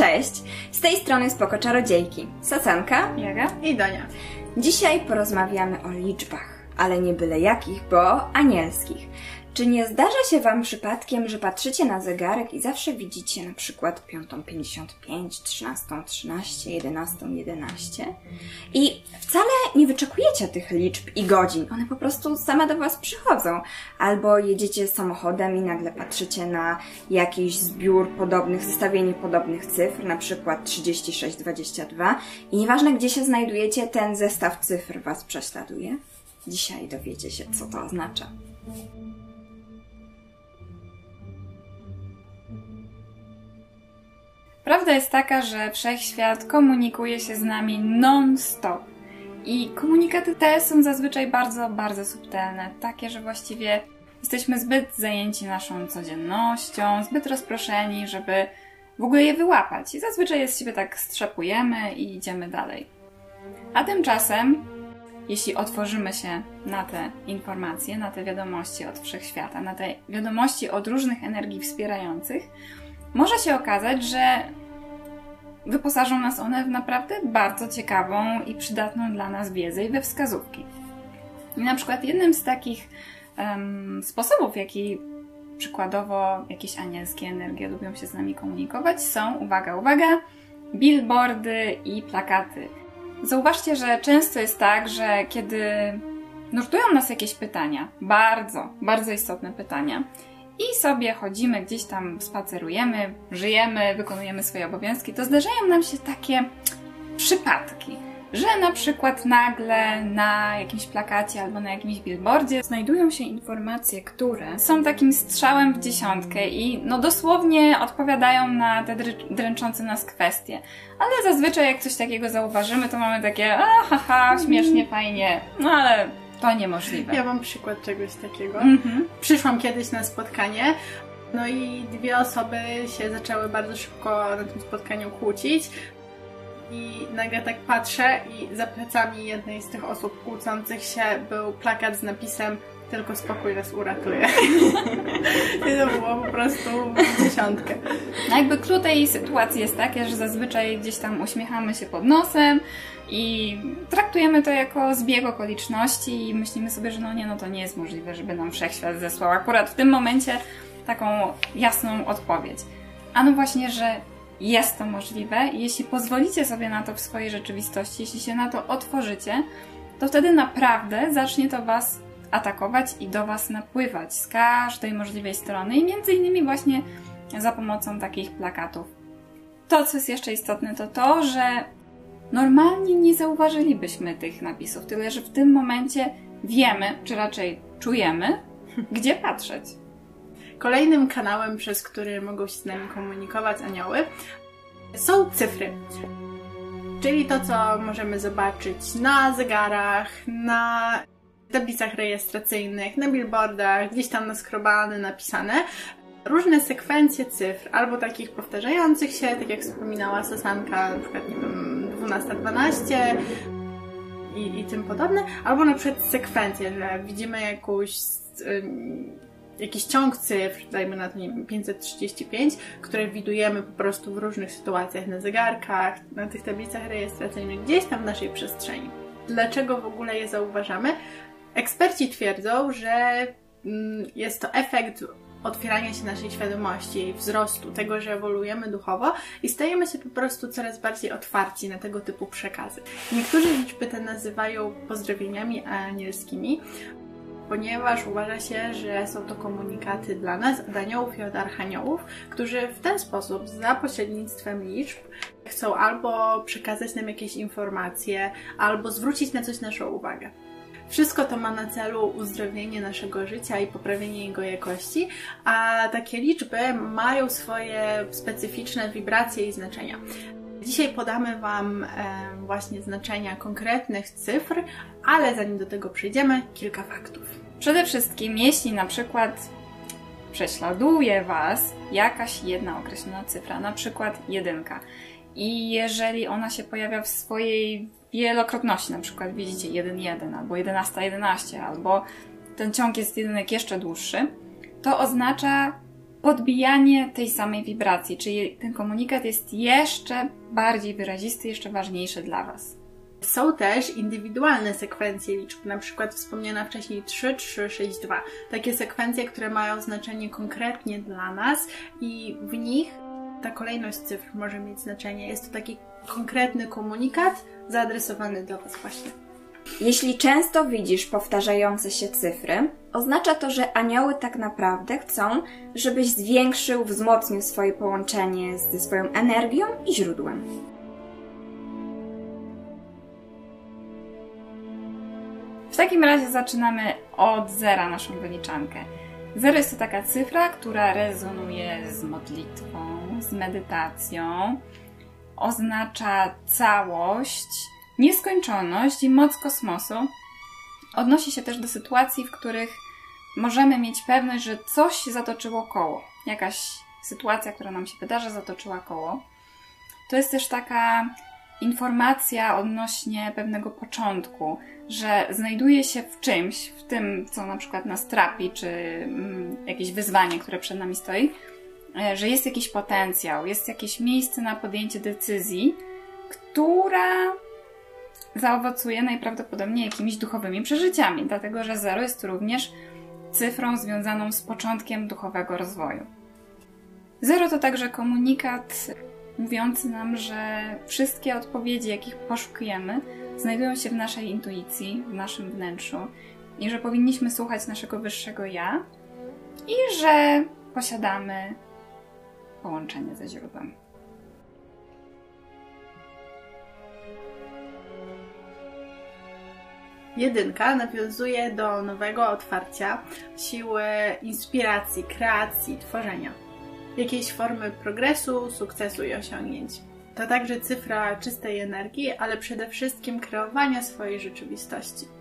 Cześć! Z tej strony Spoko Czarodziejki. Sasanka Jaga i Donia. Dzisiaj porozmawiamy o liczbach, ale nie byle jakich, bo anielskich. Czy nie zdarza się Wam przypadkiem, że patrzycie na zegarek i zawsze widzicie na przykład 5.55, 13.13, 11.11 i wcale nie wyczekujecie tych liczb i godzin, one po prostu same do Was przychodzą. Albo jedziecie samochodem i nagle patrzycie na jakiś zbiór podobnych, zestawienie podobnych cyfr, na przykład 3622 i nieważne gdzie się znajdujecie, ten zestaw cyfr Was prześladuje. Dzisiaj dowiecie się, co to oznacza. Prawda jest taka, że wszechświat komunikuje się z nami non-stop. I komunikaty te są zazwyczaj bardzo, bardzo subtelne. Takie, że właściwie jesteśmy zbyt zajęci naszą codziennością, zbyt rozproszeni, żeby w ogóle je wyłapać. I zazwyczaj z siebie tak strzepujemy i idziemy dalej. A tymczasem, jeśli otworzymy się na te informacje, na te wiadomości od wszechświata, na te wiadomości od różnych energii wspierających, może się okazać, że wyposażą nas one w naprawdę bardzo ciekawą i przydatną dla nas wiedzę i we wskazówki. I na przykład jednym z takich um, sposobów, jaki przykładowo jakieś anielskie energie lubią się z nami komunikować, są, uwaga, uwaga, billboardy i plakaty. Zauważcie, że często jest tak, że kiedy nurtują nas jakieś pytania, bardzo, bardzo istotne pytania, i sobie chodzimy gdzieś tam, spacerujemy, żyjemy, wykonujemy swoje obowiązki, to zdarzają nam się takie przypadki, że na przykład nagle na jakimś plakacie albo na jakimś billboardzie znajdują się informacje, które są takim strzałem w dziesiątkę i no dosłownie odpowiadają na te dręczące nas kwestie. Ale zazwyczaj jak coś takiego zauważymy, to mamy takie, a haha, śmiesznie, fajnie, no ale to niemożliwe. Ja mam przykład czegoś takiego. Mhm. Przyszłam kiedyś na spotkanie, no i dwie osoby się zaczęły bardzo szybko na tym spotkaniu kłócić. I nagle tak patrzę i za plecami jednej z tych osób kłócących się był plakat z napisem tylko spokój nas uratuje. I to było po prostu dziesiątkę. No jakby klucz tej sytuacji jest takie, że zazwyczaj gdzieś tam uśmiechamy się pod nosem i traktujemy to jako zbieg okoliczności i myślimy sobie, że no nie, no to nie jest możliwe, żeby nam wszechświat zesłał akurat w tym momencie taką jasną odpowiedź. A no właśnie, że jest to możliwe i jeśli pozwolicie sobie na to w swojej rzeczywistości, jeśli się na to otworzycie, to wtedy naprawdę zacznie to Was atakować i do Was napływać z każdej możliwej strony i między innymi właśnie za pomocą takich plakatów. To, co jest jeszcze istotne, to to, że normalnie nie zauważylibyśmy tych napisów, tyle że w tym momencie wiemy, czy raczej czujemy, gdzie patrzeć. Kolejnym kanałem, przez który mogą się z nami komunikować anioły, są cyfry. Czyli to, co możemy zobaczyć na zegarach, na tablicach rejestracyjnych, na billboardach, gdzieś tam naskrobane, napisane. Różne sekwencje cyfr, albo takich powtarzających się, tak jak wspominała Sasanka, na przykład, nie wiem, 12-12 i, i tym podobne, albo na przykład sekwencje, że widzimy jakąś jakiś ciąg cyfr, dajmy na to, nie wiem, 535, które widujemy po prostu w różnych sytuacjach na zegarkach, na tych tablicach rejestracyjnych, gdzieś tam w naszej przestrzeni. Dlaczego w ogóle je zauważamy? Eksperci twierdzą, że mm, jest to efekt otwierania się naszej świadomości, wzrostu, tego, że ewoluujemy duchowo i stajemy się po prostu coraz bardziej otwarci na tego typu przekazy. Niektórzy liczby te nazywają pozdrowieniami anielskimi, ponieważ uważa się, że są to komunikaty dla nas, od aniołów i od archaniołów, którzy w ten sposób, za pośrednictwem liczb, chcą albo przekazać nam jakieś informacje, albo zwrócić na coś naszą uwagę. Wszystko to ma na celu uzdrowienie naszego życia i poprawienie jego jakości, a takie liczby mają swoje specyficzne wibracje i znaczenia. Dzisiaj podamy Wam właśnie znaczenia konkretnych cyfr, ale zanim do tego przejdziemy, kilka faktów. Przede wszystkim, jeśli na przykład prześladuje Was jakaś jedna określona cyfra, na przykład jedynka, i jeżeli ona się pojawia w swojej wielokrotności, na przykład widzicie 1,1 albo 11,11 albo ten ciąg jest jedynek jeszcze dłuższy, to oznacza podbijanie tej samej wibracji, czyli ten komunikat jest jeszcze bardziej wyrazisty, jeszcze ważniejszy dla Was. Są też indywidualne sekwencje liczb, na przykład wspomniana wcześniej 3, 3, 6, 2. Takie sekwencje, które mają znaczenie konkretnie dla nas i w nich ta kolejność cyfr może mieć znaczenie. Jest to taki konkretny komunikat zaadresowany do Was właśnie. Jeśli często widzisz powtarzające się cyfry, oznacza to, że anioły tak naprawdę chcą, żebyś zwiększył, wzmocnił swoje połączenie ze swoją energią i źródłem. W takim razie zaczynamy od zera naszą wyliczankę. Zero jest to taka cyfra, która rezonuje z modlitwą, z medytacją. Oznacza całość, nieskończoność i moc kosmosu. Odnosi się też do sytuacji, w których możemy mieć pewność, że coś zatoczyło koło. Jakaś sytuacja, która nam się wydarza, zatoczyła koło. To jest też taka informacja odnośnie pewnego początku, że znajduje się w czymś, w tym, co na przykład nas trapi, czy mm, jakieś wyzwanie, które przed nami stoi, e, że jest jakiś potencjał, jest jakieś miejsce na podjęcie decyzji, która zaowocuje najprawdopodobniej jakimiś duchowymi przeżyciami, dlatego że zero jest również cyfrą związaną z początkiem duchowego rozwoju. Zero to także komunikat mówiący nam, że wszystkie odpowiedzi, jakich poszukujemy, znajdują się w naszej intuicji, w naszym wnętrzu i że powinniśmy słuchać naszego wyższego ja i że posiadamy połączenie ze źródłem. Jedynka nawiązuje do nowego otwarcia, siły inspiracji, kreacji, tworzenia, jakiejś formy progresu, sukcesu i osiągnięć. To także cyfra czystej energii, ale przede wszystkim kreowania swojej rzeczywistości.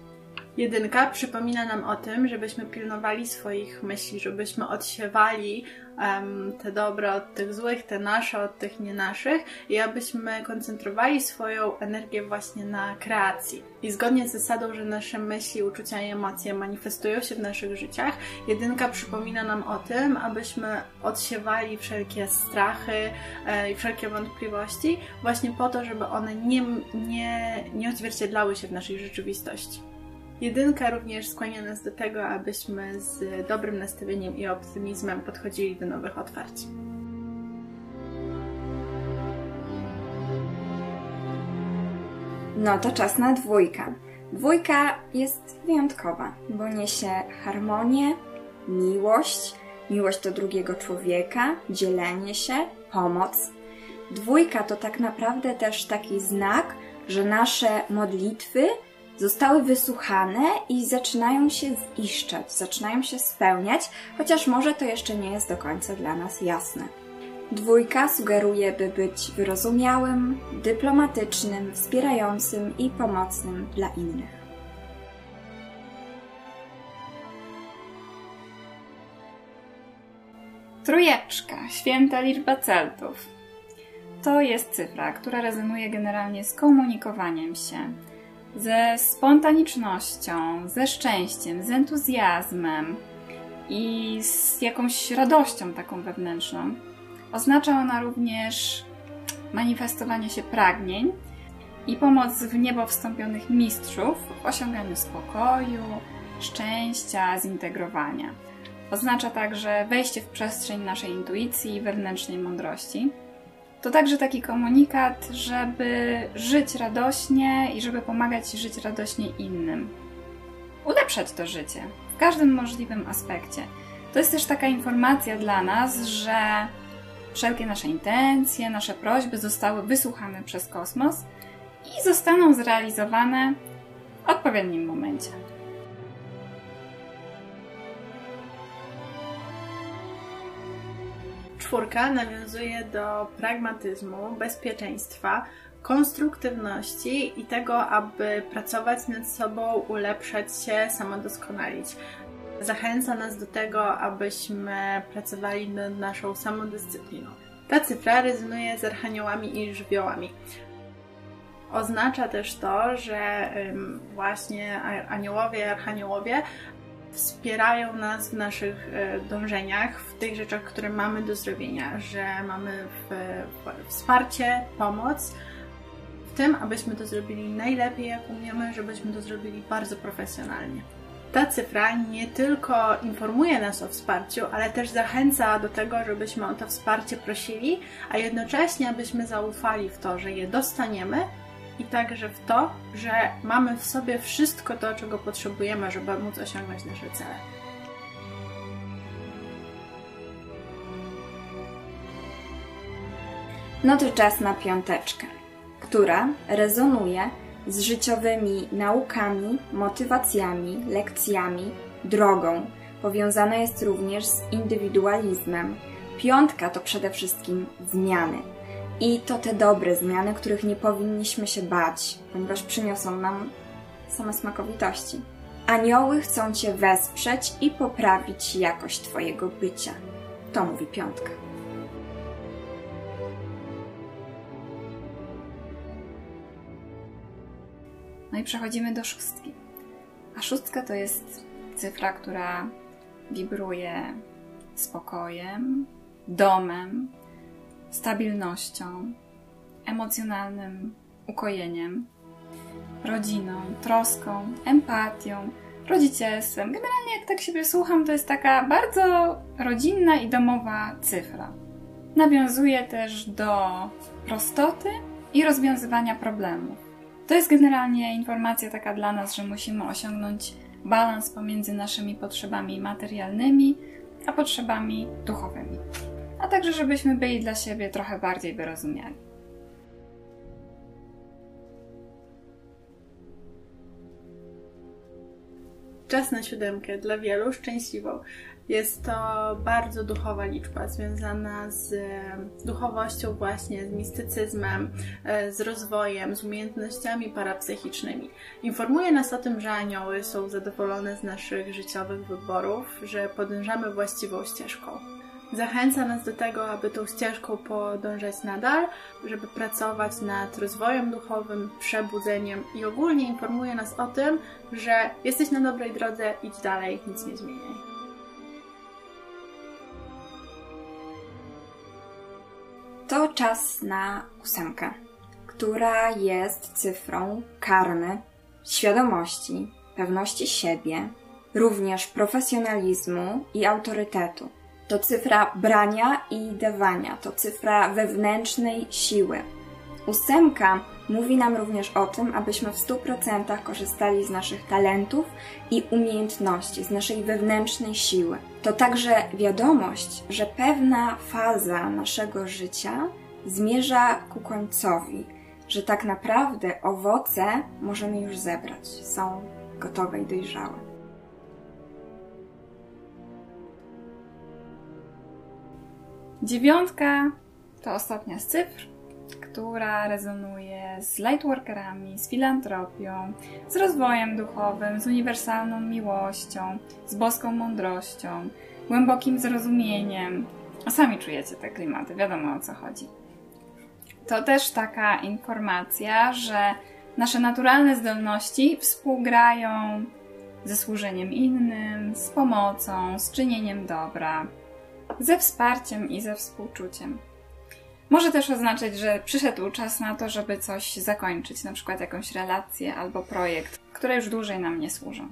Jedynka przypomina nam o tym, żebyśmy pilnowali swoich myśli, żebyśmy odsiewali um, te dobre od tych złych, te nasze od tych nie naszych i abyśmy koncentrowali swoją energię właśnie na kreacji. I zgodnie z zasadą, że nasze myśli, uczucia i emocje manifestują się w naszych życiach, jedynka przypomina nam o tym, abyśmy odsiewali wszelkie strachy e, i wszelkie wątpliwości właśnie po to, żeby one nie, nie, nie odzwierciedlały się w naszej rzeczywistości. Jedynka również skłania nas do tego, abyśmy z dobrym nastawieniem i optymizmem podchodzili do nowych otwarć. No to czas na dwójkę. Dwójka jest wyjątkowa, bo niesie harmonię, miłość, miłość do drugiego człowieka, dzielenie się, pomoc. Dwójka to tak naprawdę też taki znak, że nasze modlitwy zostały wysłuchane i zaczynają się ziszczać, zaczynają się spełniać, chociaż może to jeszcze nie jest do końca dla nas jasne. Dwójka sugeruje, by być wyrozumiałym, dyplomatycznym, wspierającym i pomocnym dla innych. Trójeczka, święta liczba Celtów. To jest cyfra, która rezonuje generalnie z komunikowaniem się, ze spontanicznością, ze szczęściem, z entuzjazmem i z jakąś radością taką wewnętrzną. Oznacza ona również manifestowanie się pragnień i pomoc w niebo wstąpionych mistrzów w osiąganiu spokoju, szczęścia, zintegrowania. Oznacza także wejście w przestrzeń naszej intuicji i wewnętrznej mądrości. To także taki komunikat, żeby żyć radośnie i żeby pomagać żyć radośnie innym. Ulepszać to życie w każdym możliwym aspekcie. To jest też taka informacja dla nas, że wszelkie nasze intencje, nasze prośby zostały wysłuchane przez kosmos i zostaną zrealizowane w odpowiednim momencie. Czwórka nawiązuje do pragmatyzmu, bezpieczeństwa, konstruktywności i tego, aby pracować nad sobą, ulepszać się, samodoskonalić. Zachęca nas do tego, abyśmy pracowali nad naszą samodyscypliną. Ta cyfra rezonuje z archaniołami i żywiołami. Oznacza też to, że właśnie aniołowie i archaniołowie wspierają nas w naszych e, dążeniach, w tych rzeczach, które mamy do zrobienia, że mamy w, w, wsparcie, pomoc w tym, abyśmy to zrobili najlepiej, jak umiemy, żebyśmy to zrobili bardzo profesjonalnie. Ta cyfra nie tylko informuje nas o wsparciu, ale też zachęca do tego, żebyśmy o to wsparcie prosili, a jednocześnie abyśmy zaufali w to, że je dostaniemy i także w to, że mamy w sobie wszystko to, czego potrzebujemy, żeby móc osiągnąć nasze cele. No to czas na piąteczkę, która rezonuje z życiowymi naukami, motywacjami, lekcjami, drogą. Powiązana jest również z indywidualizmem. Piątka to przede wszystkim zmiany. I to te dobre zmiany, których nie powinniśmy się bać, ponieważ przyniosą nam same smakowitości. Anioły chcą Cię wesprzeć i poprawić jakość Twojego bycia. To mówi piątka. No i przechodzimy do szóstki. A szóstka to jest cyfra, która wibruje spokojem, domem, stabilnością, emocjonalnym ukojeniem, rodziną, troską, empatią, rodzicielstwem. Generalnie, jak tak siebie słucham, to jest taka bardzo rodzinna i domowa cyfra. Nawiązuje też do prostoty i rozwiązywania problemów. To jest generalnie informacja taka dla nas, że musimy osiągnąć balans pomiędzy naszymi potrzebami materialnymi a potrzebami duchowymi a także żebyśmy byli dla siebie trochę bardziej wyrozumiali. Czas na siódemkę dla wielu szczęśliwą. Jest to bardzo duchowa liczba, związana z duchowością, właśnie z mistycyzmem, e, z rozwojem, z umiejętnościami parapsychicznymi. Informuje nas o tym, że anioły są zadowolone z naszych życiowych wyborów, że podążamy właściwą ścieżką zachęca nas do tego, aby tą ścieżką podążać nadal, żeby pracować nad rozwojem duchowym, przebudzeniem i ogólnie informuje nas o tym, że jesteś na dobrej drodze, idź dalej, nic nie zmieniaj. To czas na ósemkę, która jest cyfrą karmy, świadomości, pewności siebie, również profesjonalizmu i autorytetu to cyfra brania i dawania, to cyfra wewnętrznej siły. Ósemka mówi nam również o tym, abyśmy w 100% korzystali z naszych talentów i umiejętności, z naszej wewnętrznej siły. To także wiadomość, że pewna faza naszego życia zmierza ku końcowi, że tak naprawdę owoce możemy już zebrać, są gotowe i dojrzałe. Dziewiątka to ostatnia z cyfr, która rezonuje z lightworkerami, z filantropią, z rozwojem duchowym, z uniwersalną miłością, z boską mądrością, głębokim zrozumieniem. A sami czujecie te klimaty, wiadomo o co chodzi. To też taka informacja, że nasze naturalne zdolności współgrają ze służeniem innym, z pomocą, z czynieniem dobra ze wsparciem i ze współczuciem. Może też oznaczać, że przyszedł czas na to, żeby coś zakończyć, na przykład jakąś relację albo projekt, które już dłużej nam nie służą.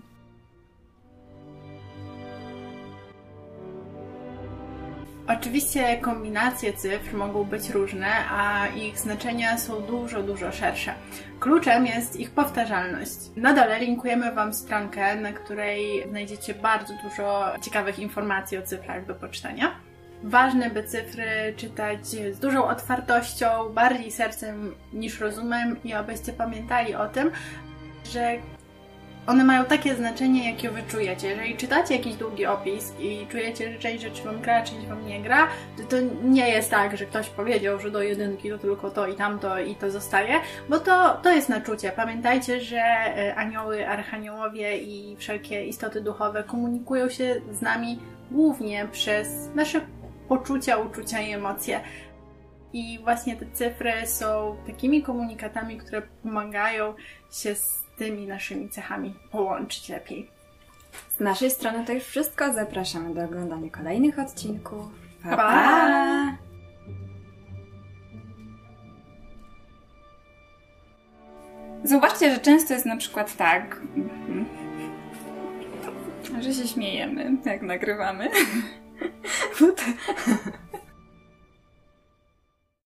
Oczywiście kombinacje cyfr mogą być różne, a ich znaczenia są dużo, dużo szersze. Kluczem jest ich powtarzalność. Na dole linkujemy Wam stronkę, na której znajdziecie bardzo dużo ciekawych informacji o cyfrach do poczytania. Ważne, by cyfry czytać z dużą otwartością, bardziej sercem niż rozumem i abyście pamiętali o tym, że one mają takie znaczenie, jakie wy czujecie. Jeżeli czytacie jakiś długi opis i czujecie, że część rzeczy wam gra, część wam nie gra, to, to nie jest tak, że ktoś powiedział, że do jedynki to tylko to i tamto i to zostaje, bo to, to jest nachczucie. Pamiętajcie, że e, anioły, archaniołowie i wszelkie istoty duchowe komunikują się z nami głównie przez nasze poczucia, uczucia i emocje. I właśnie te cyfry są takimi komunikatami, które pomagają się z tymi naszymi cechami połączyć lepiej. Z naszej strony to już wszystko. Zapraszamy do oglądania kolejnych odcinków. Pa, pa. Zauważcie, że często jest na przykład tak, że się śmiejemy, jak nagrywamy. But-